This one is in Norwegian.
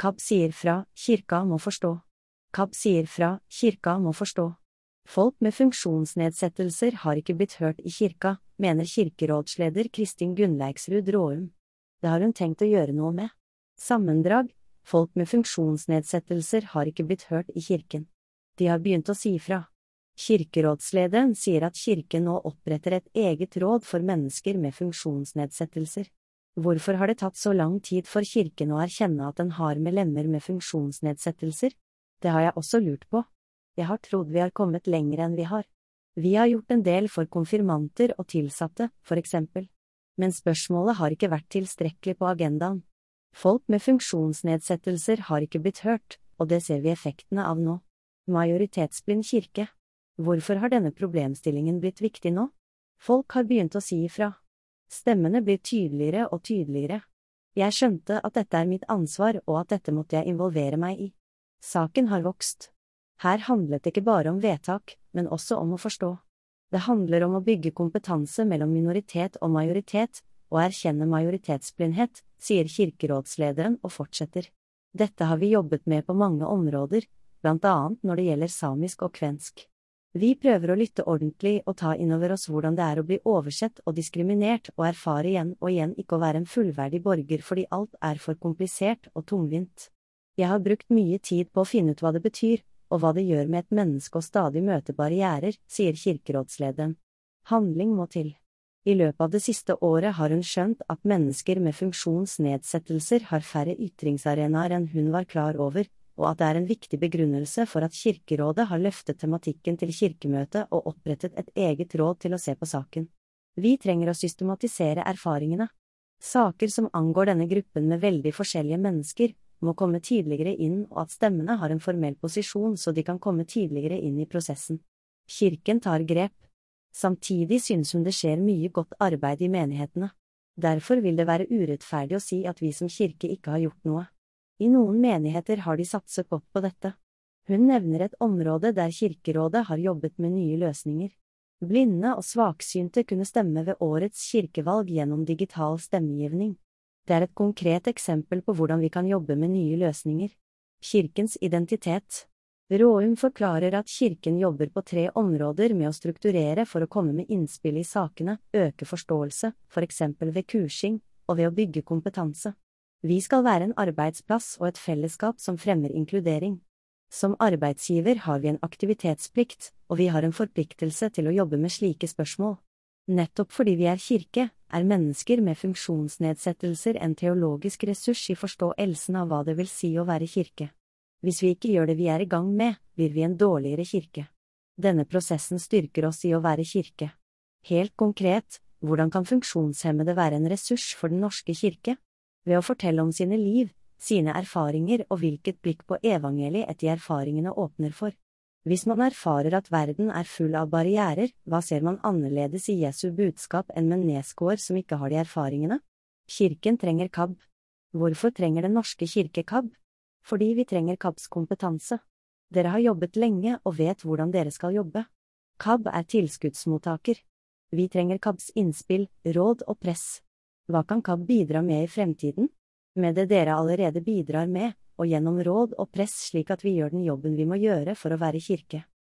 KAB sier fra, kirka må forstå. KAB sier fra, kirka må forstå. Folk med funksjonsnedsettelser har ikke blitt hørt i kirka, mener kirkerådsleder Kristin Gunnleiksrud Råum. Det har hun tenkt å gjøre noe med. Sammendrag Folk med funksjonsnedsettelser har ikke blitt hørt i kirken. De har begynt å si fra. Kirkerådslederen sier at kirken nå oppretter et eget råd for mennesker med funksjonsnedsettelser. Hvorfor har det tatt så lang tid for kirken å erkjenne at den har medlemmer med funksjonsnedsettelser? Det har jeg også lurt på. Jeg har trodd vi har kommet lenger enn vi har. Vi har gjort en del for konfirmanter og tilsatte, for eksempel. Men spørsmålet har ikke vært tilstrekkelig på agendaen. Folk med funksjonsnedsettelser har ikke blitt hørt, og det ser vi effektene av nå. Majoritetsblind kirke. Hvorfor har denne problemstillingen blitt viktig nå? Folk har begynt å si ifra. Stemmene blir tydeligere og tydeligere. Jeg skjønte at dette er mitt ansvar og at dette måtte jeg involvere meg i. Saken har vokst. Her handlet det ikke bare om vedtak, men også om å forstå. Det handler om å bygge kompetanse mellom minoritet og majoritet, og erkjenne majoritetsblindhet, sier kirkerådslederen og fortsetter. Dette har vi jobbet med på mange områder, blant annet når det gjelder samisk og kvensk. Vi prøver å lytte ordentlig og ta innover oss hvordan det er å bli oversett og diskriminert og erfare igjen og igjen ikke å være en fullverdig borger fordi alt er for komplisert og tungvint. Jeg har brukt mye tid på å finne ut hva det betyr, og hva det gjør med et menneske å stadig møte barrierer, sier kirkerådslederen. Handling må til. I løpet av det siste året har hun skjønt at mennesker med funksjonsnedsettelser har færre ytringsarenaer enn hun var klar over, og at det er en viktig begrunnelse for at Kirkerådet har løftet tematikken til Kirkemøtet og opprettet et eget råd til å se på saken. Vi trenger å systematisere erfaringene. Saker som angår denne gruppen med veldig forskjellige mennesker, må komme tidligere inn og at stemmene har en formell posisjon så de kan komme tidligere inn i prosessen. Kirken tar grep. Samtidig synes hun det skjer mye godt arbeid i menighetene. Derfor vil det være urettferdig å si at vi som kirke ikke har gjort noe. I noen menigheter har de satset godt på dette. Hun nevner et område der Kirkerådet har jobbet med nye løsninger. Blinde og svaksynte kunne stemme ved årets kirkevalg gjennom digital stemmegivning. Det er et konkret eksempel på hvordan vi kan jobbe med nye løsninger. Kirkens identitet Råum forklarer at kirken jobber på tre områder med å strukturere for å komme med innspill i sakene, øke forståelse, for eksempel ved kursing, og ved å bygge kompetanse. Vi skal være en arbeidsplass og et fellesskap som fremmer inkludering. Som arbeidsgiver har vi en aktivitetsplikt, og vi har en forpliktelse til å jobbe med slike spørsmål. Nettopp fordi vi er kirke, er mennesker med funksjonsnedsettelser en teologisk ressurs i forståelsen av hva det vil si å være kirke. Hvis vi ikke gjør det vi er i gang med, blir vi en dårligere kirke. Denne prosessen styrker oss i å være kirke. Helt konkret, hvordan kan funksjonshemmede være en ressurs for Den norske kirke? Ved å fortelle om sine liv, sine erfaringer og hvilket blikk på evangeliet de erfaringene åpner for. Hvis man erfarer at verden er full av barrierer, hva ser man annerledes i Jesu budskap enn med menneskeår som ikke har de erfaringene? Kirken trenger KAB. Hvorfor trenger Den norske kirke KAB? Fordi vi trenger KABs kompetanse. Dere har jobbet lenge og vet hvordan dere skal jobbe. KAB er tilskuddsmottaker. Vi trenger KABs innspill, råd og press. Hva kan KAB bidra med i fremtiden? Med det dere allerede bidrar med, og gjennom råd og press slik at vi gjør den jobben vi må gjøre for å være kirke.